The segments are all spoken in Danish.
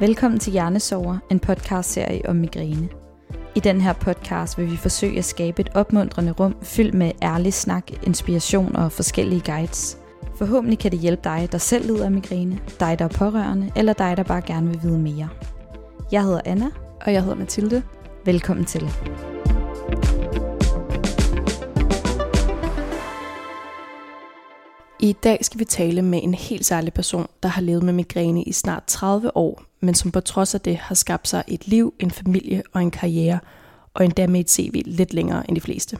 Velkommen til Hjernesover, en podcastserie om migræne. I den her podcast vil vi forsøge at skabe et opmuntrende rum fyldt med ærlig snak, inspiration og forskellige guides. Forhåbentlig kan det hjælpe dig, der selv lider af migræne, dig, der er pårørende, eller dig, der bare gerne vil vide mere. Jeg hedder Anna. Og jeg hedder Mathilde. Velkommen til. I dag skal vi tale med en helt særlig person, der har levet med migræne i snart 30 år, men som på trods af det har skabt sig et liv, en familie og en karriere, og endda med et CV lidt længere end de fleste.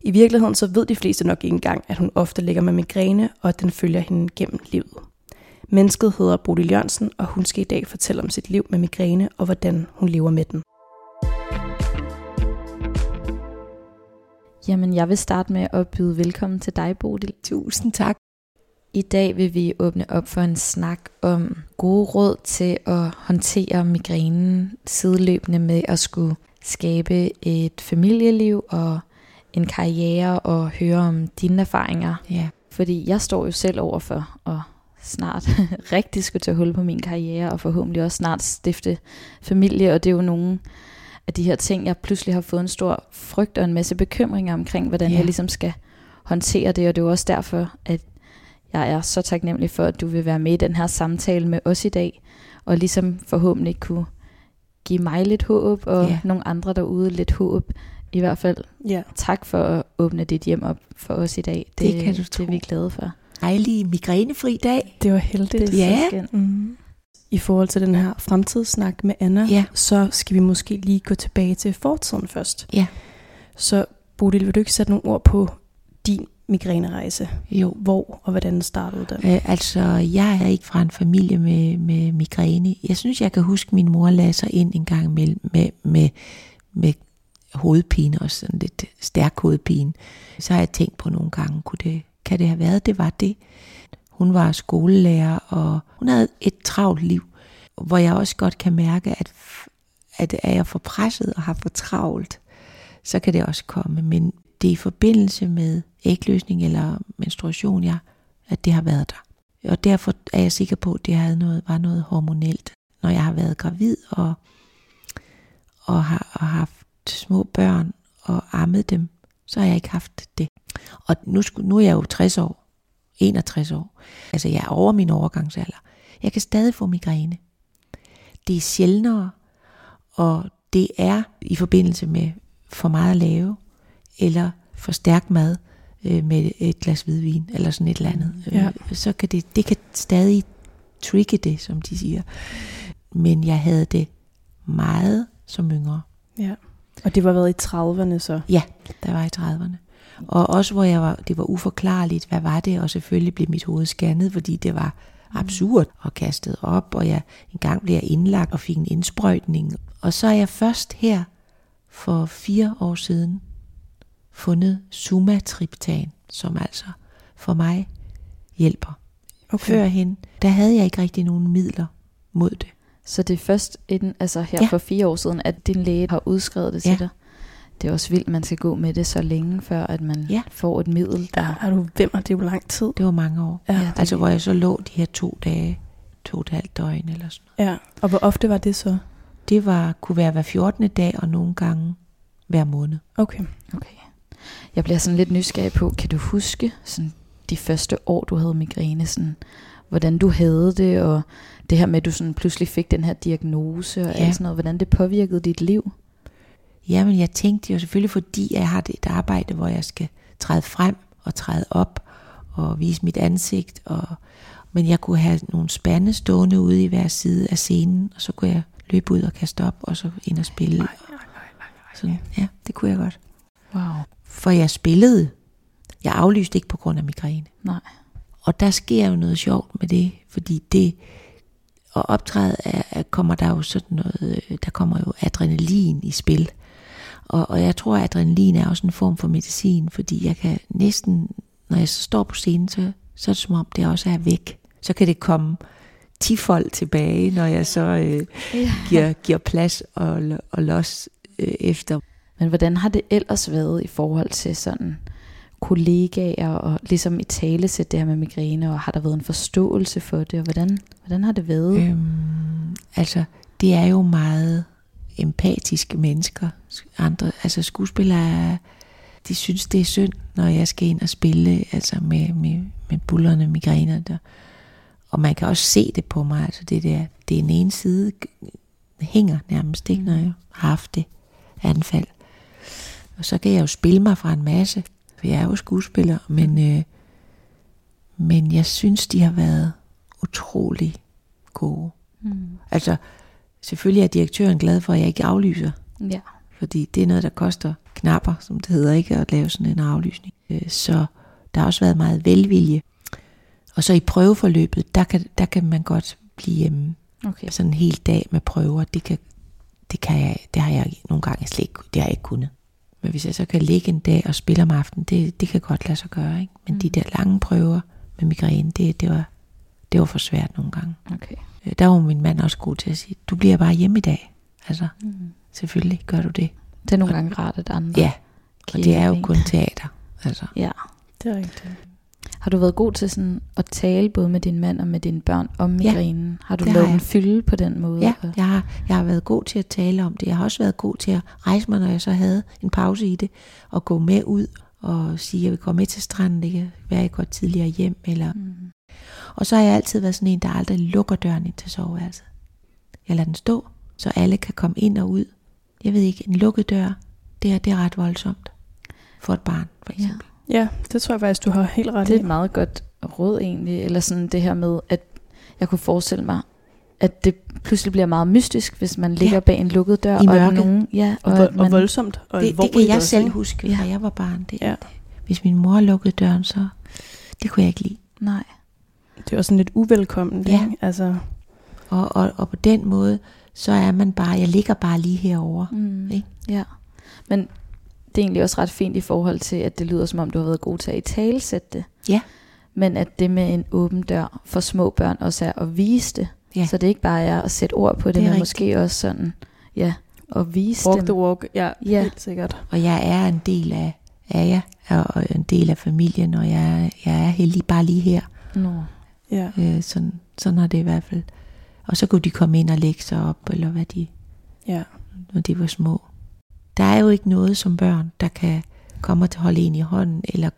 I virkeligheden så ved de fleste nok ikke engang, at hun ofte ligger med migræne, og at den følger hende gennem livet. Mennesket hedder Bodil Jørgensen, og hun skal i dag fortælle om sit liv med migræne og hvordan hun lever med den. Jamen, jeg vil starte med at byde velkommen til dig, Bodil. Tusind tak. I dag vil vi åbne op for en snak om gode råd til at håndtere migrænen sideløbende med at skulle skabe et familieliv og en karriere og høre om dine erfaringer. Ja. Fordi jeg står jo selv overfor at snart rigtig skulle tage hul på min karriere og forhåbentlig også snart stifte familie, og det er jo nogle af de her ting, jeg pludselig har fået en stor frygt og en masse bekymringer omkring, hvordan Ja. jeg ligesom skal håndtere det, og det er jo også derfor, at jeg er så taknemmelig for, at du vil være med i den her samtale med os i dag, og ligesom forhåbentlig kunne give mig lidt håb, og Ja. nogle andre derude lidt håb. I hvert fald Ja. tak for at åbne dit hjem op for os i dag. Det kan du det tro. er vi glade for. dejlig migrænefri dag. Det var heldigt. Det er Ja. så. Mm. I forhold til den her fremtidssnak med Anna, Ja. så skal vi måske lige gå tilbage til fortiden først. Ja. Så Bodil, vil du ikke sætte nogle ord på din migrænerejse? Jo, Hvor og hvordan startede den? øh, altså jeg er ikke fra en familie med, med migræne. Jeg synes, jeg kan huske, at min mor lagde sig ind en gang med, med, med, med hovedpine og sådan lidt stærk hovedpine. Så har jeg tænkt på nogle gange, kunne det, kan det have været, det var det. Hun var skolelærer, og hun havde et travlt liv, hvor jeg også godt kan mærke, at, at er jeg for presset og har for travlt, så kan det også komme. Men det er i forbindelse med ægløsning eller menstruation, jeg, at det har været der. Og derfor er jeg sikker på, at det havde noget, var noget hormonelt. Når jeg har været gravid og, og, har, og haft små børn og ammet dem, så har jeg ikke haft det. Og nu, nu er jeg jo 60 år, 61 år. Altså jeg er over min overgangsalder. Jeg kan stadig få migræne. Det er sjældnere, og det er i forbindelse med for meget at lave, eller for stærk mad øh, med et glas hvidvin, eller sådan et eller andet. Ja. Øh, så kan det, det kan stadig trigge det, som de siger. Men jeg havde det meget som yngre, Ja. Og det var været i 30'erne så? der var i 30'erne. Og også hvor jeg var, det var uforklarligt, hvad var det, og selvfølgelig blev mit hoved scannet, fordi det var absurd og kastet op, og jeg engang blev jeg indlagt og fik en indsprøjtning. Og så er jeg først her for fire år siden fundet sumatriptan, som altså for mig hjælper. Okay. Førhen, der havde jeg ikke rigtig nogen midler mod det. Så det er først inden, altså her Ja. for fire år siden, at din læge har udskrevet det til Ja. dig. Det er også vildt, man skal gå med det så længe, før at man Ja. får et middel, der... Er du hvem, og det er jo lang tid. Det var mange år. Ja. Det- Altså hvor jeg så lå de her to dage, to og et halvt døgn eller sådan ja. Og hvor ofte var det så? Det var, kunne være hver 14. dag, og nogle gange hver måned. Okay. Okay. Jeg bliver sådan lidt nysgerrig på, kan du huske sådan de første år, du havde migræne, sådan, hvordan du havde det, og det her med, at du sådan pludselig fik den her diagnose, og Ja. alt sådan noget, hvordan det påvirkede dit liv? Jamen, jeg tænkte jo selvfølgelig, fordi jeg har et arbejde, hvor jeg skal træde frem og træde op og vise mit ansigt. Og, men jeg kunne have nogle spande stående ude i hver side af scenen, og så kunne jeg løbe ud og kaste op, og så ind og spille. Sådan, ja, det kunne jeg godt. For jeg spillede. Jeg aflyste ikke på grund af migræne. Nej. Og der sker jo noget sjovt med det, fordi det at optræde er, er, kommer der jo sådan noget, øh, der kommer jo adrenalin i spil. Og, og jeg tror, at adrenalin er også en form for medicin, fordi jeg kan næsten, når jeg så står på scenen, så, så er det som om, det også er væk. Så kan det komme tifold tilbage, når jeg så øh, giver, giver plads og, og los øh, efter. Men hvordan har det ellers været i forhold til sådan kollegaer og ligesom i tale det her med migræne, og har der været en forståelse for det, og hvordan, hvordan har det været? Øhm, altså, det er jo meget empatiske mennesker. Andre, altså skuespillere, de synes, det er synd, når jeg skal ind og spille altså med, med, med bullerne, migræner. Der. Og man kan også se det på mig, altså det der, det er en ene side hænger nærmest, ikke, når jeg har haft det anfald. Og så kan jeg jo spille mig fra en masse, for jeg er jo skuespiller, men, øh, men jeg synes, de har været utrolig gode. Mm. Altså, selvfølgelig er direktøren glad for, at jeg ikke aflyser, Ja. fordi det er noget, der koster knapper, som det hedder, ikke at lave sådan en aflysning. Øh, Så der har også været meget velvilje. Og så i prøveforløbet, der kan, der kan man godt blive hjemme Okay. sådan en hel dag med prøver. Det, kan, det, kan jeg, det har jeg nogle gange slet ikke, det har jeg ikke kunnet. Men hvis jeg så kan ligge en dag og spille om aftenen, det, det kan godt lade sig gøre. Ikke? Men mm. de der lange prøver med migræne, det, det, var, det var for svært nogle gange. okay. Øh, Der var min mand også god til at sige, du bliver bare hjemme i dag. Altså, Mm. selvfølgelig gør du det. Det er nogle gange rart, at andre Ja, og det er jo kun teater. Altså, Ja. Det er rigtigt. Har du været god til sådan at tale både med din mand og med dine børn om migrænen? Har du lavet har en fylde på den måde? ja, jeg har, jeg har været god til at tale om det. Jeg har også været god til at rejse mig, når jeg så havde en pause i det, og gå med ud og sige, at jeg vil gå med til stranden. Det kan være, at jeg går tidligere hjem. Eller... Mm. Og så har jeg altid været sådan en, der aldrig lukker døren ind til soveværelset. Jeg lader den stå, så alle kan komme ind og ud. Jeg ved ikke, en lukket dør, det er, det er ret voldsomt for et barn, for Ja. eksempel. Ja, det tror jeg faktisk, du har helt ret Det er i. et meget godt råd egentlig, eller sådan det her med, at jeg kunne forestille mig, at det pludselig bliver meget mystisk, hvis man ligger Ja. bag en lukket dør. I og at mørket. nogen, ja, Og, og, at og man, voldsomt og Det, det kan jeg også, selv huske, Ja. da jeg var barn. Det, Ja. Hvis min mor lukkede døren, så det kunne jeg ikke lide. Nej. Det er også sådan lidt uvelkommen. Ja. Ikke? Altså, Og, og, og på den måde, så er man bare, jeg ligger bare lige herover. Mm. Ikke? Ja. Men det er egentlig også ret fint i forhold til, at det lyder som om, du har været god til at i talesætte det. Ja. Men at det med en åben dør for små børn også er at vise det. Ja. Så det ikke bare er at sætte ord på det, Det er men rigtigt. måske også sådan, ja, at vise walk dem. the walk. Ja, Ja. helt sikkert. Og jeg er en del af, af jer, og en del af familien, og jeg, er- jeg er heldig bare lige her. Nå. Ja. Øh, sådan, sådan har det i hvert fald. Og så kunne de komme ind og lægge sig op, eller hvad de, ja. når de var små. Der er jo ikke noget som børn, der kan komme og holde en i hånden, eller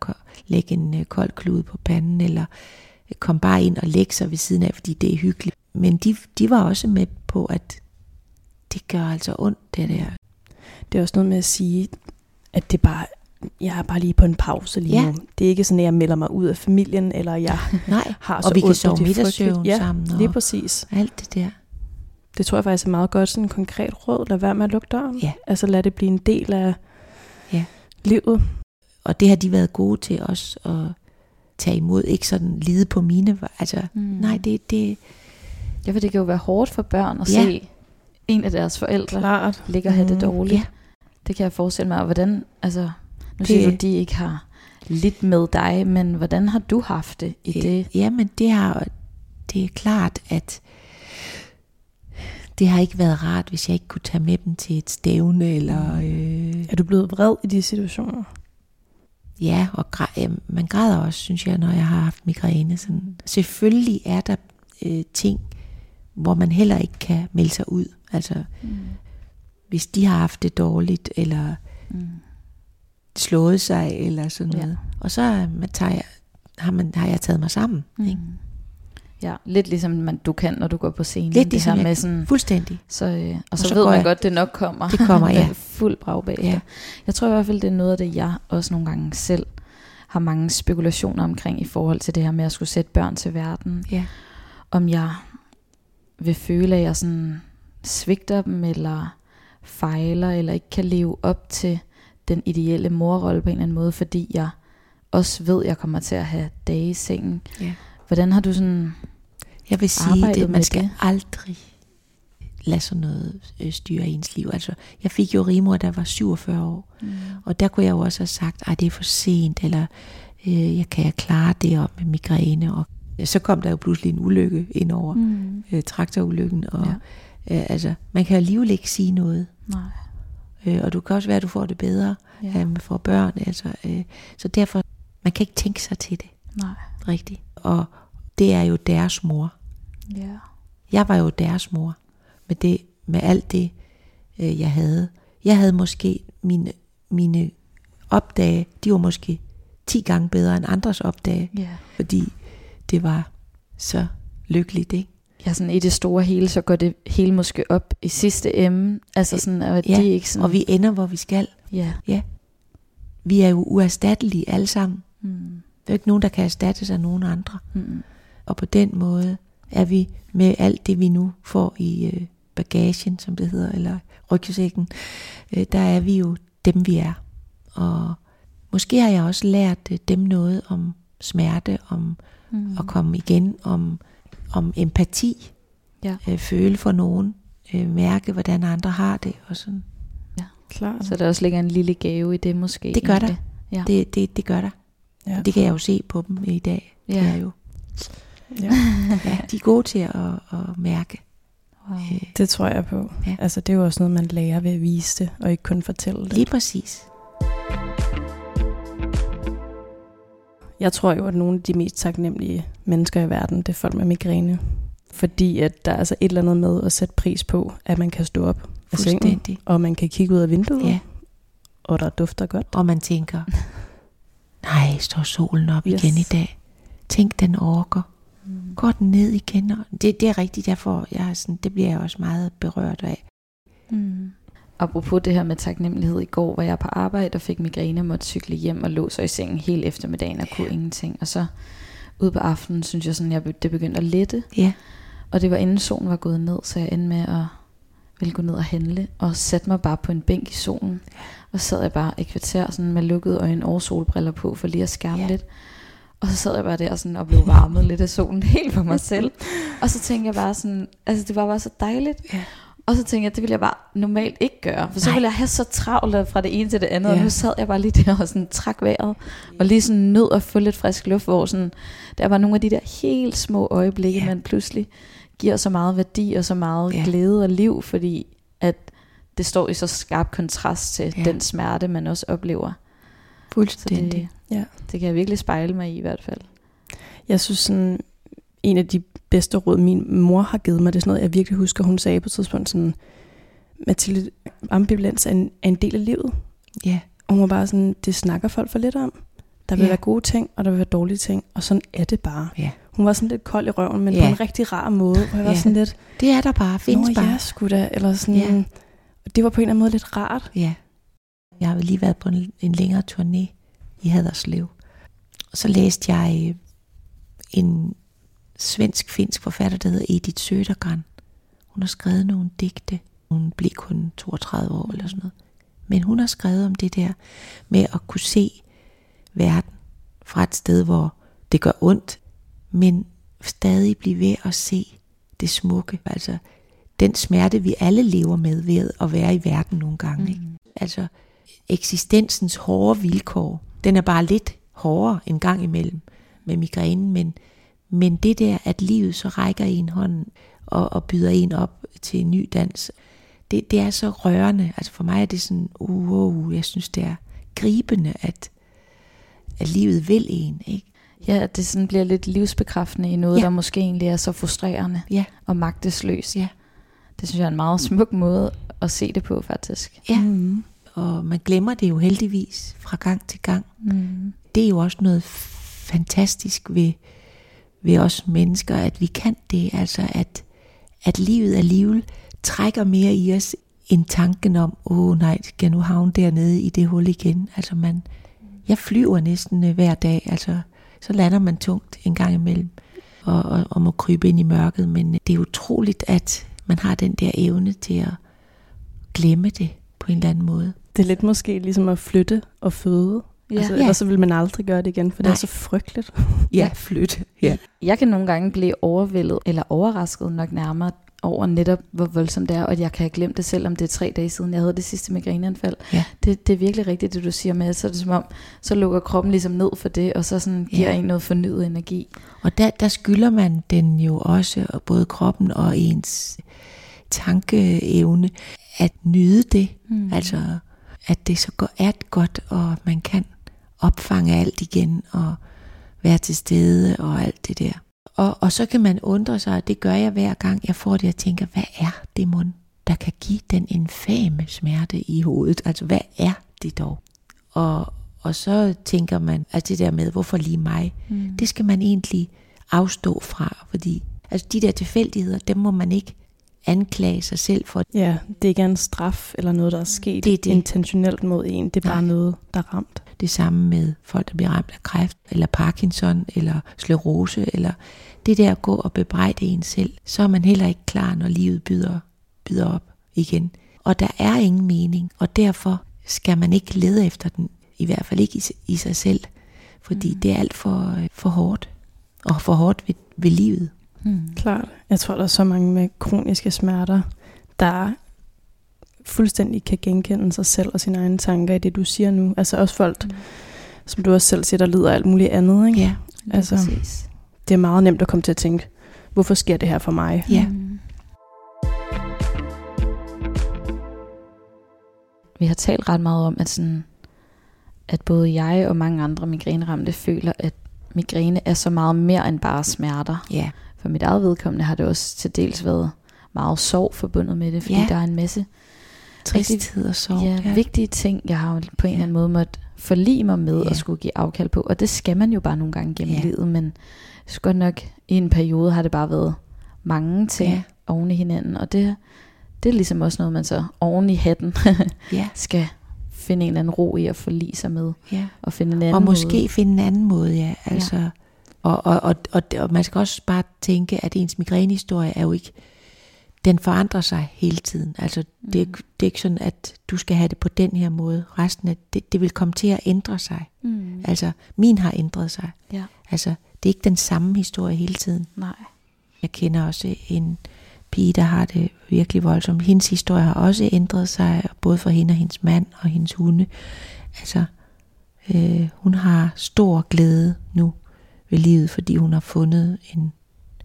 lægge en øh, kold klude på panden, eller øh, komme bare ind og lægge sig ved siden af, fordi det er hyggeligt. Men de, de var også med på, at det gør altså ondt, det der. Det er også noget med at sige, at det bare, jeg er bare lige på en pause lige Ja. nu. Det er ikke sådan, at jeg melder mig ud af familien, eller jeg Nej, har og så vi kan sove middagssøvn ja, sammen. Og lige præcis. alt det der. Det tror jeg faktisk er meget godt, sådan en konkret råd. Lad være med at lukke døren. Ja. Altså lad det blive en del af Ja. livet. Og det har de været gode til også at tage imod. Ikke sådan lide på mine. Altså, Mm. nej, det, det, Ja, for det kan jo være hårdt for børn at Ja. se en af deres forældre Klart. ligge og have det Mm, dårligt. ja. Det kan jeg forestille mig. Og hvordan, altså, nu Det- siger du, de ikke har lidt med dig, men hvordan har du haft det i det? Ja, men det har det er klart, at det har ikke været rart, hvis jeg ikke kunne tage med dem til et stævne, eller øh, Er du blevet vred i de situationer? ja, og græ, ja, man græder også, synes jeg, når jeg har haft migræne. Sådan. Selvfølgelig er der øh, ting, hvor man heller ikke kan melde sig ud. Altså, Mm. hvis de har haft det dårligt, eller Mm. slået sig, eller sådan Ja. noget. Og så man tager jeg, har, man, har jeg taget mig sammen. Mm. Ikke? Ja, lidt ligesom man, du kan, når du går på scenen. Lidt det ligesom her med sådan, Fuldstændig. så, øh, og så, så ved man jeg- godt, det nok kommer. Det kommer, ja. Fuld brag bagefter. Ja. Jeg tror i hvert fald, det er noget af det, jeg også nogle gange selv har mange spekulationer omkring i forhold til det her med at skulle sætte børn til verden. Ja. Om jeg vil føle, at jeg sådan svigter dem, eller fejler, eller ikke kan leve op til den ideelle morrolle på en eller anden måde, fordi jeg også ved, at jeg kommer til at have dage i sengen. Ja. Hvordan har du sådan... Jeg vil sige, med man skal det? aldrig lade sådan noget øh, styre ens liv. Altså, jeg fik jo rimor, der var 47 år, Mm. og der kunne jeg jo også have sagt, at det er for sent, eller øh, jeg kan jeg klare det op med migræne. Og så kom der jo pludselig en ulykke ind over, mm. Øh, traktorulykken, og Ja. øh, altså, man kan alligevel ikke sige noget. Nej. Øh, og du kan også være, at du får det bedre, ja. øh, for børn. Altså, øh, så derfor Man kan ikke tænke sig til det Nej. rigtigt. Og det er jo deres mor. Ja. Jeg var jo deres mor med, det, med alt det, øh, jeg havde. Jeg havde måske mine, mine opdage, de var måske 10 gange bedre end andres opdage, Ja. fordi det var så lykkeligt, ikke? Ja, sådan i det store hele, så går det hele måske op i sidste ende. Altså sådan, at Ja, de ikke sådan... Og vi ender, hvor vi skal. Ja. Vi er jo uerstattelige alle sammen. Mm. Der er ikke nogen, der kan erstattes af nogen andre. Mm. Og på den måde er vi med alt det, vi nu får i øh, bagagen, som det hedder, eller rygsækken, øh, der er vi jo dem, vi er. Og måske har jeg også lært øh, dem noget om smerte, om Mm. at komme igen, om, om empati, Ja. øh, føle for nogen, øh, mærke, hvordan andre har det, og sådan. Klart. Så der også ligger en lille gave i det måske. Det gør der. Ja. Det, det, det gør der. Ja. Det kan jeg jo se på dem i dag. Ja. Det er jo, Ja. ja, de er gode til at, at mærke. Wow. Øh, Det tror jeg på. Ja. Altså, det er jo også noget, man lærer ved at vise det, og ikke kun fortælle det. lige præcis. Jeg tror jo, at nogle af de mest taknemmelige mennesker i verden, det er folk med migræne. Fordi at der er altså et eller andet med at sætte pris på, at man kan stå op af sengen, og man kan kigge ud af vinduet, Ja. og der dufter godt. Og man tænker, nej, står solen op yes. igen i dag. Tænk, den orker. Mm. Går den ned igen? Og det, det er rigtigt, derfor jeg er sådan, det bliver jeg også meget berørt af. Mm. Apropos det her med taknemmelighed, i går var jeg på arbejde og fik migræne og måtte cykle hjem og lå så i sengen hele eftermiddagen og kunne ingenting. Og så ude på aftenen, synes jeg sådan, jeg det begyndte at lette. Ja, Og det var inden solen var gået ned, så jeg endte med at ville gå ned og handle. Og satte mig bare på en bænk i solen. Og sad jeg bare et kvarter sådan med lukkede øjne og solbriller på, for lige at skærme Ja. lidt. Og så sad jeg bare der sådan og blev varmet lidt af solen helt for mig selv. Og så tænkte jeg bare sådan, altså det var bare så dejligt. Ja. Og så tænkte jeg, det ville jeg bare normalt ikke gøre. For så Nej. ville jeg have så travlt fra det ene til det andet. Ja. Og nu sad jeg bare lige der og sådan trak vejret. Og lige sådan nød at få lidt frisk luft, hvor sådan, der var nogle af de der helt små øjeblikke, Ja. man pludselig giver så meget værdi og så meget Ja. glæde og liv, fordi at det står i så skarp kontrast til Ja. den smerte, man også oplever. Så fuldstændig. det, Ja. det kan jeg virkelig spejle mig i i hvert fald. Jeg synes sådan, en af de bedste råd, min mor har givet mig, det er sådan noget, jeg virkelig husker, hun sagde på et tidspunkt sådan, Mathilde, ambivalens er en, er en del af livet. Ja, Og hun var bare sådan, det snakker folk for lidt om. Der vil Ja. være gode ting, og der vil være dårlige ting, og sådan er det bare. Ja. Hun var sådan lidt kold i røven, men Ja. på en rigtig rar måde, hvor jeg var Ja. sådan lidt, det er der bare, findes Nå, bare. ja, sgu da, eller sådan, Ja. det var på en eller anden måde lidt rart. Ja. Jeg har lige været på en, en længere turné i Haderslev. Og så læste jeg øh, en svensk-finsk forfatter, der hedder Edith Södergran. Hun har skrevet nogle digte. Hun blev kun 32 år eller sådan noget. Men hun har skrevet om det der med at kunne se verden fra et sted, hvor det gør ondt, men stadig blive ved at se det smukke. Altså den smerte, vi alle lever med ved at være i verden nogle gange. Mm. Ikke? Altså eksistensens hårde vilkår, den er bare lidt hårdere en gang imellem med migrænen, men, men det der, at livet så rækker en hånden og, og byder en op til en ny dans, det, det er så rørende. Altså for mig er det sådan, uh, wow, jeg synes det er gribende, at, at livet vil en. Ikke? Ja, at det sådan bliver lidt livsbekræftende i noget, Ja. der måske egentlig er så frustrerende Ja, og magtesløst. ja, Det synes jeg er en meget smuk måde at se det på, faktisk. ja. Mm. Og man glemmer det jo heldigvis fra gang til gang. Mm. det er jo også noget fantastisk ved, ved os mennesker, at vi kan det, altså at, at livet alligevel trækker mere i os, end tanken om, åh oh, nej, skal jeg nu havne dernede i det hul igen? Altså man, jeg flyver næsten øh, hver dag, altså så lander man tungt en gang imellem, og, og, og må krybe ind i mørket, men det er utroligt, at man har den der evne til at glemme det på en eller anden måde. Det er lidt måske ligesom at flytte og føde. Ja. Altså, Ja. ellers så vil man aldrig gøre det igen, for det Nej. er så frygteligt. Ja, flytte. Ja. Jeg kan nogle gange blive overvældet, eller overrasket nok nærmere, over netop, hvor voldsomt det er, og at jeg kan have glemt det selv, om det er tre dage siden, jeg havde det sidste migræneanfald. Ja. Det, det er virkelig rigtigt, det du siger med, så er det som om, så lukker kroppen ligesom ned for det, og så sådan giver Ja. en noget fornyet energi. Og der, der skylder man den jo også, og både kroppen og ens tankeevne, at nyde det. Mm. Altså, at det så go- er godt, og man kan. opfange alt igen, og være til stede, og alt det der. Og, og så kan man undre sig, og det gør jeg hver gang, jeg får det, og tænker, hvad er det mund, der kan give den infame smerte i hovedet? Altså, hvad er det dog? Og, og så tænker man, at det der med, hvorfor lige mig, mm. det skal man egentlig afstå fra, fordi altså de der tilfældigheder, dem må man ikke anklage sig selv for. Ja, det er ikke en straf eller noget, der er sket det er det. intentionelt mod en. Det er bare Nej. noget, der er ramt. Det samme med folk, der bliver ramt af kræft, eller Parkinson, eller sklerose, eller det der at gå og bebrejde en selv, så er man heller ikke klar, når livet byder, byder op igen. Og der er ingen mening, og derfor skal man ikke lede efter den, i hvert fald ikke i, i sig selv, fordi mm. det er alt for, for hårdt, og for hårdt ved, ved livet. Mm. Klart. Jeg tror, der er så mange med kroniske smerter, der fuldstændig kan genkende sig selv og sine egne tanker i det, du siger nu. Altså også folk, mm. som du også selv siger, der lider alt muligt andet. Ikke? Ja, altså, præcis. Det er meget nemt at komme til at tænke, hvorfor sker det her for mig? Ja. Mm. Vi har talt ret meget om, at, sådan, at både jeg og mange andre migræneramte føler, at migræne er så meget mere end bare smerter. Ja for mit eget vedkommende har det også til dels været meget sorg forbundet med det, fordi ja. der er en masse tristhed og sorg. Ja, ja, vigtige ting, jeg har på en eller anden måde måtte forlige mig med ja. og skulle give afkald på. Og det skal man jo bare nogle gange gennem ja. livet, men så godt nok i en periode har det bare været mange ting ja. oven i hinanden, og det, det er ligesom også noget, man så oven i hatten ja. skal finde en eller anden ro i at forlige sig med. Ja. Og finde en anden Og måske måde. finde en anden måde, ja. Altså, ja og, og, og, og, og man skal også bare tænke, at ens migrænehistorie er jo ikke, den forandrer sig hele tiden. Altså det, mm. det er ikke sådan, at du skal have det på den her måde. Resten af det, det vil komme til at ændre sig. Mm. Altså min har ændret sig. Ja. Altså det er ikke den samme historie hele tiden. Nej. Jeg kender også en pige, der har det virkelig voldsomt. Hendes historie har også ændret sig, både for hende og hendes mand og hendes hunde. Altså, øh, hun har stor glæde nu ved livet, fordi hun har fundet en,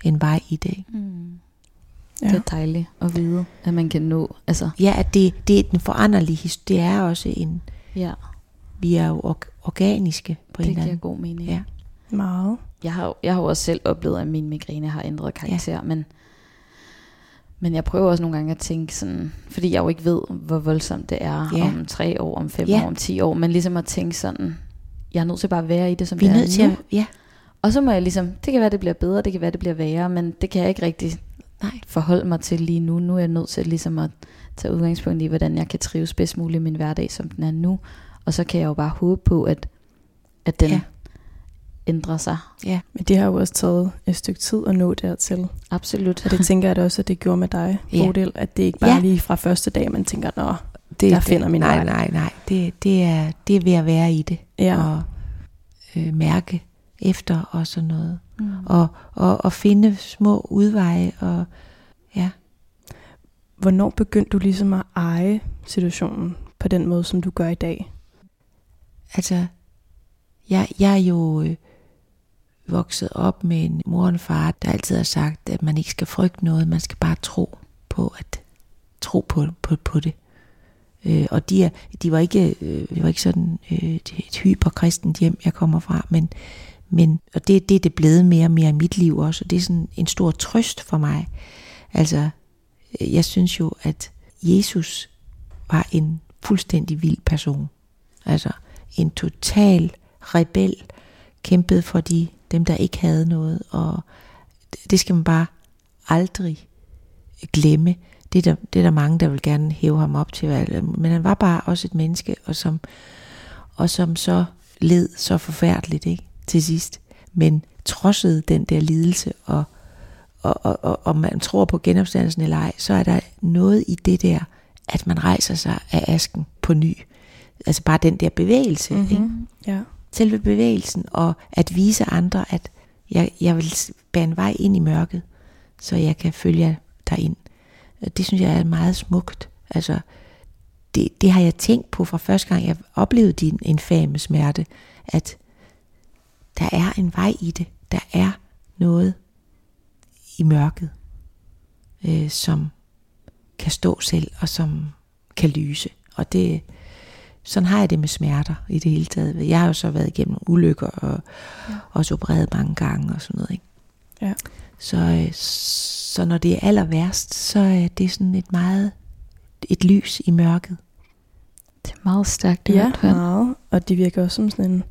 en vej i det. Mm. Ja. Det er dejligt at vide, at man kan nå. Altså. Ja, at det, det er en foranderlig historie. Det er også en... Ja. Vi er jo or- organiske på det en eller anden. Det giver god mening. Ja. Meget. Jeg har, jeg har også selv oplevet, at min migræne har ændret karakter, ja. men, men jeg prøver også nogle gange at tænke sådan, fordi jeg jo ikke ved, hvor voldsomt det er ja. om tre år, om fem ja. år, om ti år, men ligesom at tænke sådan, jeg er nødt til bare at være i det, som Vi det er nødt til at, ja. Og så må jeg ligesom, det kan være, det bliver bedre, det kan være, det bliver værre, men det kan jeg ikke rigtig Nej. forholde mig til lige nu. Nu er jeg nødt til ligesom at tage udgangspunkt i, hvordan jeg kan trives bedst muligt i min hverdag, som den er nu. Og så kan jeg jo bare håbe på, at, at den ja. ændrer sig. Ja, men det har jo også taget et stykke tid at nå dertil. Absolut. Og det tænker jeg da også, at det gjorde med dig, ja. Bodil, at det ikke bare ja. lige fra første dag, man tænker, nå, det, jeg finder min nej, vej. Nej, nej, nej. Det, det, er, det er ved at være i det. Ja. Og øh, mærke, efter og sådan noget. Mm. Og, og, og finde små udveje og ja. Hvornår begyndte du ligesom at eje situationen på den måde, som du gør i dag? Altså, jeg, jeg er jo øh, vokset op med en mor og en far, der altid har sagt, at man ikke skal frygte noget, man skal bare tro på, at tro på, på, på det. Øh, og de, er, de var ikke, øh, det var ikke sådan øh, et hyperkristent hjem, jeg kommer fra, men men, og det, det er det blevet mere og mere i mit liv også, og det er sådan en stor trøst for mig. Altså, øh, jeg synes jo, at Jesus var en fuldstændig vild person. Altså, en total rebel, kæmpede for de, dem, der ikke havde noget, og det skal man bare aldrig glemme. Det er, der, det er der mange, der vil gerne hæve ham op til, men han var bare også et menneske, og som, og som så led så forfærdeligt, ikke? Til sidst, men trodsede den der lidelse, og, og, og, og, og man tror på genopstandelsen eller ej, så er der noget i det der, at man rejser sig af asken på ny. Altså bare den der bevægelse. Mm-hmm. Ikke? Ja. Selve bevægelsen, og at vise andre, at jeg, jeg vil bane vej ind i mørket, så jeg kan følge dig ind. Det synes jeg er meget smukt. Altså, det, det har jeg tænkt på fra første gang, jeg oplevede din infame smerte, at der er en vej i det. Der er noget i mørket, øh, som kan stå selv og som kan lyse. Og det, sådan har jeg det med smerter i det hele taget. Jeg har jo så været igennem ulykker og ja. også opereret mange gange og sådan noget. Ikke? Ja. Så, øh, så når det er aller værst, så er det sådan et meget et lys i mørket. Det er meget stærkt. Det Ja, meget. Og det virker også som sådan en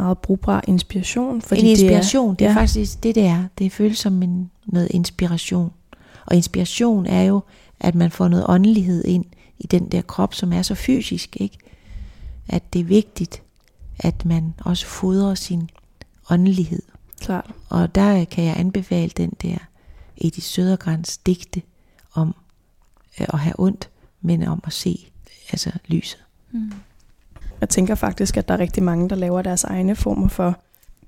meget brugbar inspiration. Fordi en inspiration, det er, det er ja. faktisk det, det er. Det føles som en, noget inspiration. Og inspiration er jo, at man får noget åndelighed ind i den der krop, som er så fysisk, ikke? At det er vigtigt, at man også fodrer sin åndelighed. Klart. Og der kan jeg anbefale den der Edith Sødergrans digte om øh, at have ondt, men om at se altså lyset. Mm. Jeg tænker faktisk, at der er rigtig mange, der laver deres egne former for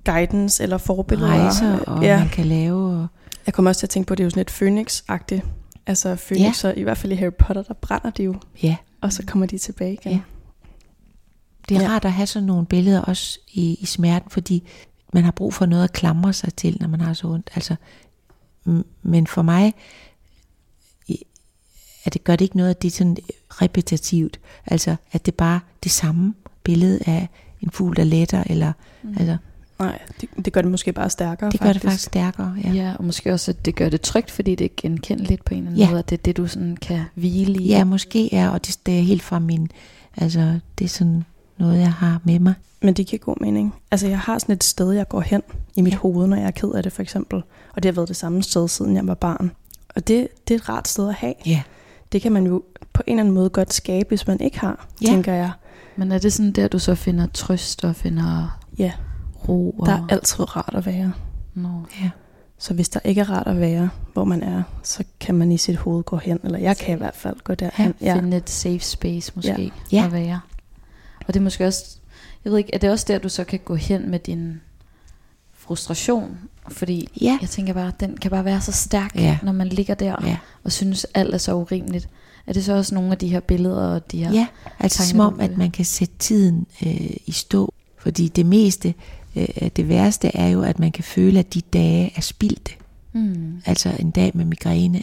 guidance eller forbilleder. Rejser, og ja. man kan lave... Og, Jeg kommer også til at tænke på, at det er jo sådan et phoenix-agtigt. Altså phoenixer, ja. i hvert fald i Harry Potter, der brænder de jo, ja, og så kommer de tilbage igen. Ja. det er Ja. rart at have sådan nogle billeder også i, i smerten, fordi man har brug for noget at klamre sig til, når man har så ondt. Altså, men for mig at det gør det ikke noget, at det er sådan repetitivt. Altså, at det bare det samme billede af en fugl, der letter, eller mm. altså, Nej, det, det gør det måske bare stærkere. det gør det faktisk stærkere. Ja. Ja. og måske også, at det gør det trygt, fordi det er genkendeligt på en eller anden Ja. måde, at det er det, du sådan kan hvile i. Ja, måske er, og det, det er helt fra min, altså det er sådan noget, jeg har med mig. Men det giver god mening. Altså, jeg har sådan et sted, jeg går hen i mit Ja. hoved, når jeg er ked af det, for eksempel. Og det har været det samme sted, siden jeg var barn. Og det, det er et rart sted at have. Ja. Det kan man jo på en eller anden måde godt skabe, hvis man ikke har, ja. tænker jeg. Men er det sådan der, du så finder trøst og finder Ja, ro? Og... der er altid rart at være. Nå. ja. Så hvis der ikke er rart at være, hvor man er, så kan man i sit hoved gå hen. Eller jeg kan i hvert fald gå derhen. Ja. Finde et safe space måske Ja. at være. Og det er måske også, jeg ved ikke, er det også der, du så kan gå hen med din frustration? Fordi Ja. jeg tænker bare, den kan bare være så stærk, Ja. når man ligger der Ja. og synes, alt er så urimeligt. Er det så også nogle af de her billeder og de her... Ja, altså som om, at man kan sætte tiden øh, i stå. Fordi det meste, øh, det værste er jo, at man kan føle, at de dage er spildte. Mm. Altså en dag med migræne,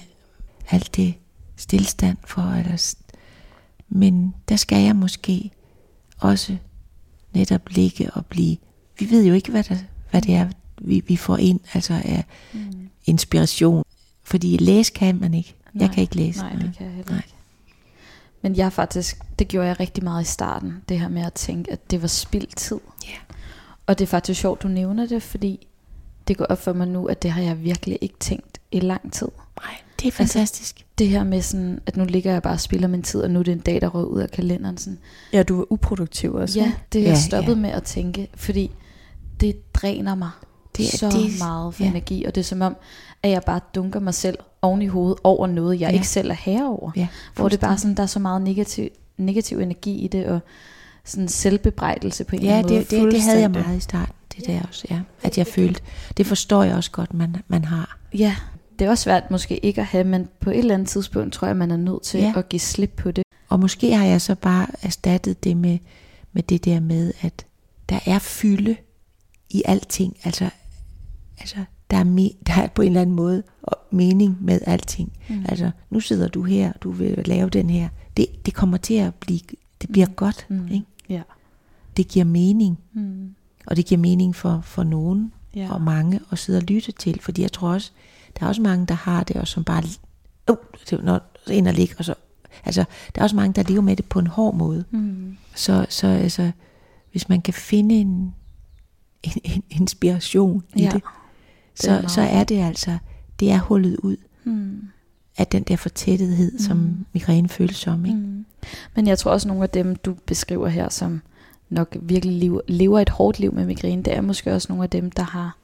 alt det stillstand for. Eller, men der skal jeg måske også netop ligge og blive... Vi ved jo ikke, hvad, der, hvad det er, vi, vi får ind altså af Mm. inspiration. Fordi læse kan man ikke. Nej, jeg kan ikke læse. Nej, det kan jeg heller Nej. ikke. Men jeg faktisk, det gjorde jeg rigtig meget i starten, det her med at tænke, at det var spildt tid. Ja. Og det er faktisk sjovt, du nævner det, fordi det går op for mig nu, at det har jeg virkelig ikke tænkt i lang tid. Nej, det er fantastisk. Det her med sådan, at nu ligger jeg bare og spiller min tid, og nu er det en dag, der rød ud af kalenderen. Sådan. Ja, du er uproduktiv også. Ja, det er Ja, jeg stoppet ja. med at tænke, fordi det dræner mig Det det er- så det meget for ja. energi, og det er som om, at jeg bare dunker mig selv oven i hovedet over noget, jeg Ja. ikke selv er herre over. Ja, Hvor det er bare sådan, der er så meget negativ, negativ energi i det, og sådan selvbebrejdelse på en eller Ja, anden måde. det, det, det havde jeg meget i starten. Det der også, ja. At jeg følte, det forstår jeg også godt, man, man har. Ja, det er også svært måske ikke at have, men på et eller andet tidspunkt tror jeg, man er nødt til Ja. at give slip på det. Og måske har jeg så bare erstattet det med, med det der med, at der er fylde i alting. Altså, altså der, er me, der er på en eller anden måde mening med alting. Mm. Altså, nu sidder du her, du vil lave den her. Det, det kommer til at blive, det bliver godt. Mm. Ikke? Ja. Det giver mening. Mm. Og det giver mening for, for nogen. Ja. og mange at sidde og lytte til, fordi jeg tror også, der er også mange, der har det, og som bare, uh, det, når så ind og ligge, og så, altså, der er også mange, der lever med det på en hård måde. Mm. Så, så altså, hvis man kan finde en, en, en inspiration i Ja, det, det er så, så er det altså, det er hullet ud Mm. af den der fortættethed, mm. som Mm. migræne føles som. Ikke? Mm. Men jeg tror også, nogle af dem, du beskriver her, som nok virkelig lever, lever et hårdt liv med migræne, det er måske også nogle af dem, der har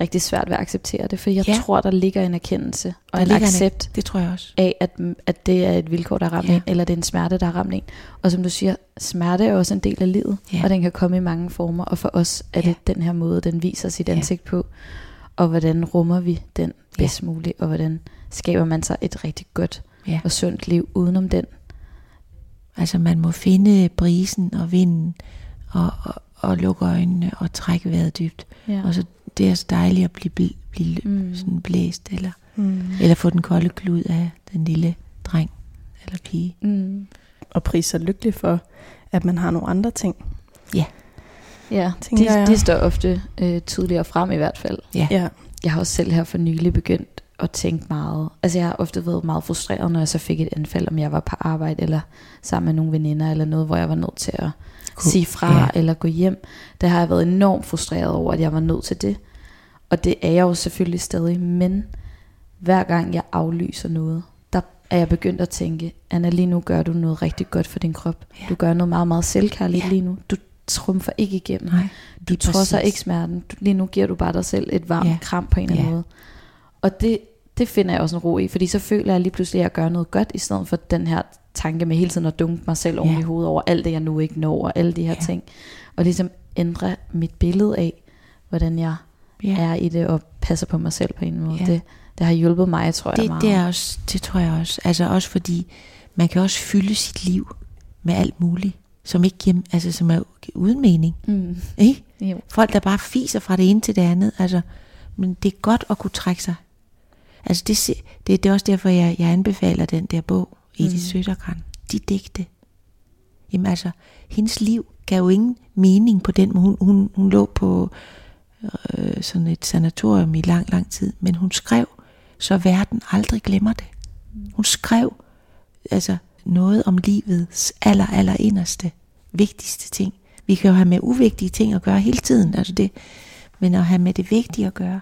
rigtig svært ved at acceptere det. For jeg Ja. tror, der ligger en erkendelse og Der en ligger en- accept Det tror jeg også. af, at, at det er et vilkår, der har ramt Ja. ja. en, eller det er en smerte, der har ramt en. Og som du siger, smerte er også en del af livet, Ja. og den kan komme i mange former. Og for os er Ja. det den her måde, den viser sit Ja. ansigt på. Og hvordan rummer vi den Ja. bedst muligt, og hvordan skaber man sig et rigtig godt Ja. og sundt liv udenom den. Altså man må finde brisen og vinden, og, og, og lukke øjnene og trække vejret dybt. Ja. Og så det er så dejligt at blive, blive, blive Mm. sådan blæst, eller, Mm. eller få den kolde klud af den lille dreng eller pige. Mm. og prise sig lykkelig for, at man har nogle andre ting. Ja, Tænker de, jeg. de står ofte øh, tydeligere frem i hvert fald. Ja. Ja. Jeg har også selv her for nylig begyndt at tænke meget. Altså jeg har ofte været meget frustreret, når jeg så fik et anfald, om jeg var på arbejde eller sammen med nogle veninder eller noget, hvor jeg var nødt til at Gå- sige fra ja. ja. eller gå hjem. Der har jeg været enormt frustreret over, at jeg var nødt til det. Og det er jeg jo selvfølgelig stadig, men hver gang jeg aflyser noget, der er jeg begyndt at tænke, Anna, lige nu gør du noget rigtig godt for din krop. Ja. Du gør noget meget, meget selvkærligt Ja. lige nu. Du trumfer ikke igennem. Nej, Du trodser ikke smerten. Du, lige nu giver du bare dig selv et varmt Ja. kram på en eller anden Ja. måde. Og det, det finder jeg også en ro i, fordi så føler jeg lige pludselig, at jeg gør noget godt, i stedet for den her tanke med hele tiden at dunke mig selv oven Ja. i hovedet over alt det, jeg nu ikke når, og alle de her ja. ting. Og ligesom ændre mit billede af, hvordan jeg Ja. er i det, og passer på mig selv på en måde. Ja. Det, det har hjulpet mig, tror jeg, det, meget. det, er også, det tror jeg også. Altså også fordi, man kan også fylde sit liv med alt muligt, som ikke giver, altså som er uden mening. Mm. Ikke? Jo. Folk, der bare fiser fra det ene til det andet. Altså, men det er godt at kunne trække sig. Altså det, det, det er også derfor, jeg, jeg anbefaler den der bog, Edith Mm. Sødergran. De digte. Jamen altså, hendes liv gav jo ingen mening på den måde. Hun, hun, hun lå på øh, sådan et sanatorium i lang, lang tid, men hun skrev, så verden aldrig glemmer det. Hun skrev altså noget om livets aller, aller inderste, vigtigste ting. Vi kan jo have med uvigtige ting at gøre hele tiden, altså det, men at have med det vigtige at gøre,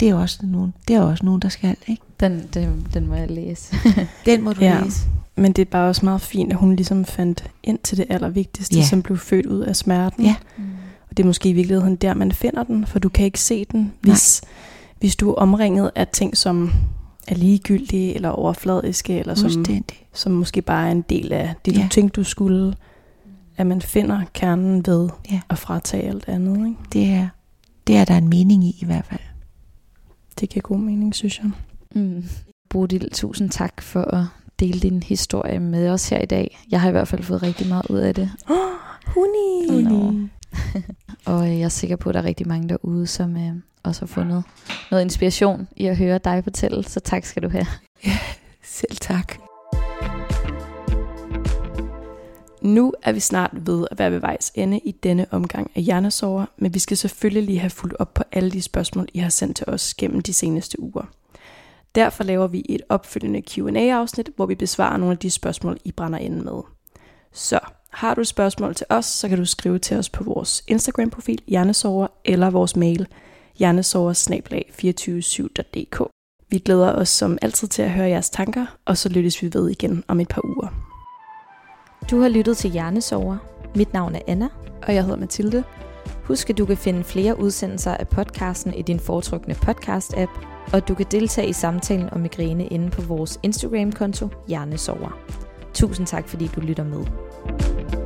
det er også nogen, det er også nogen, der skal, ikke? Den, den, den må jeg læse. Den må du Ja. læse. Men det er bare også meget fint, at hun ligesom fandt ind til det allervigtigste, Ja. som blev født ud af smerten. Ja. Og det er måske i virkeligheden der, man finder den, for du kan ikke se den, hvis, hvis du er omringet af ting, som er ligegyldige eller overfladiske, eller som, som måske bare er en del af det, du Ja. tænkte, du skulle. At man finder kernen ved Ja. at fratage alt andet. Ikke? Det er, det er der en mening i i hvert fald. Det giver god mening, synes jeg. Mm. Bodil, tusind tak for at dele din historie med os her i dag. Jeg har i hvert fald fået rigtig meget ud af det. Huni! Nå. Og øh, jeg er sikker på, at der er rigtig mange derude, som øh, også har fundet noget inspiration i at høre dig fortælle. Så tak skal du have. Ja, Selv tak. Nu er vi snart ved at være ved vejs ende i denne omgang af Hjernesover, men vi skal selvfølgelig lige have fulgt op på alle de spørgsmål, I har sendt til os gennem de seneste uger. Derfor laver vi et opfølgende Q&A-afsnit, hvor vi besvarer nogle af de spørgsmål, I brænder ind med. Så har du et spørgsmål til os, så kan du skrive til os på vores Instagram-profil Hjernesover eller vores mail hjernesover-247.dk. Vi glæder os som altid til at høre jeres tanker, og så lyttes vi ved igen om et par uger. Du har lyttet til Hjernesover. Mit navn er Anna. Og jeg hedder Mathilde. Husk, at du kan finde flere udsendelser af podcasten i din foretrukne podcast-app, og du kan deltage i samtalen om migræne inde på vores Instagram-konto Hjernesover. Tusind tak, fordi du lytter med.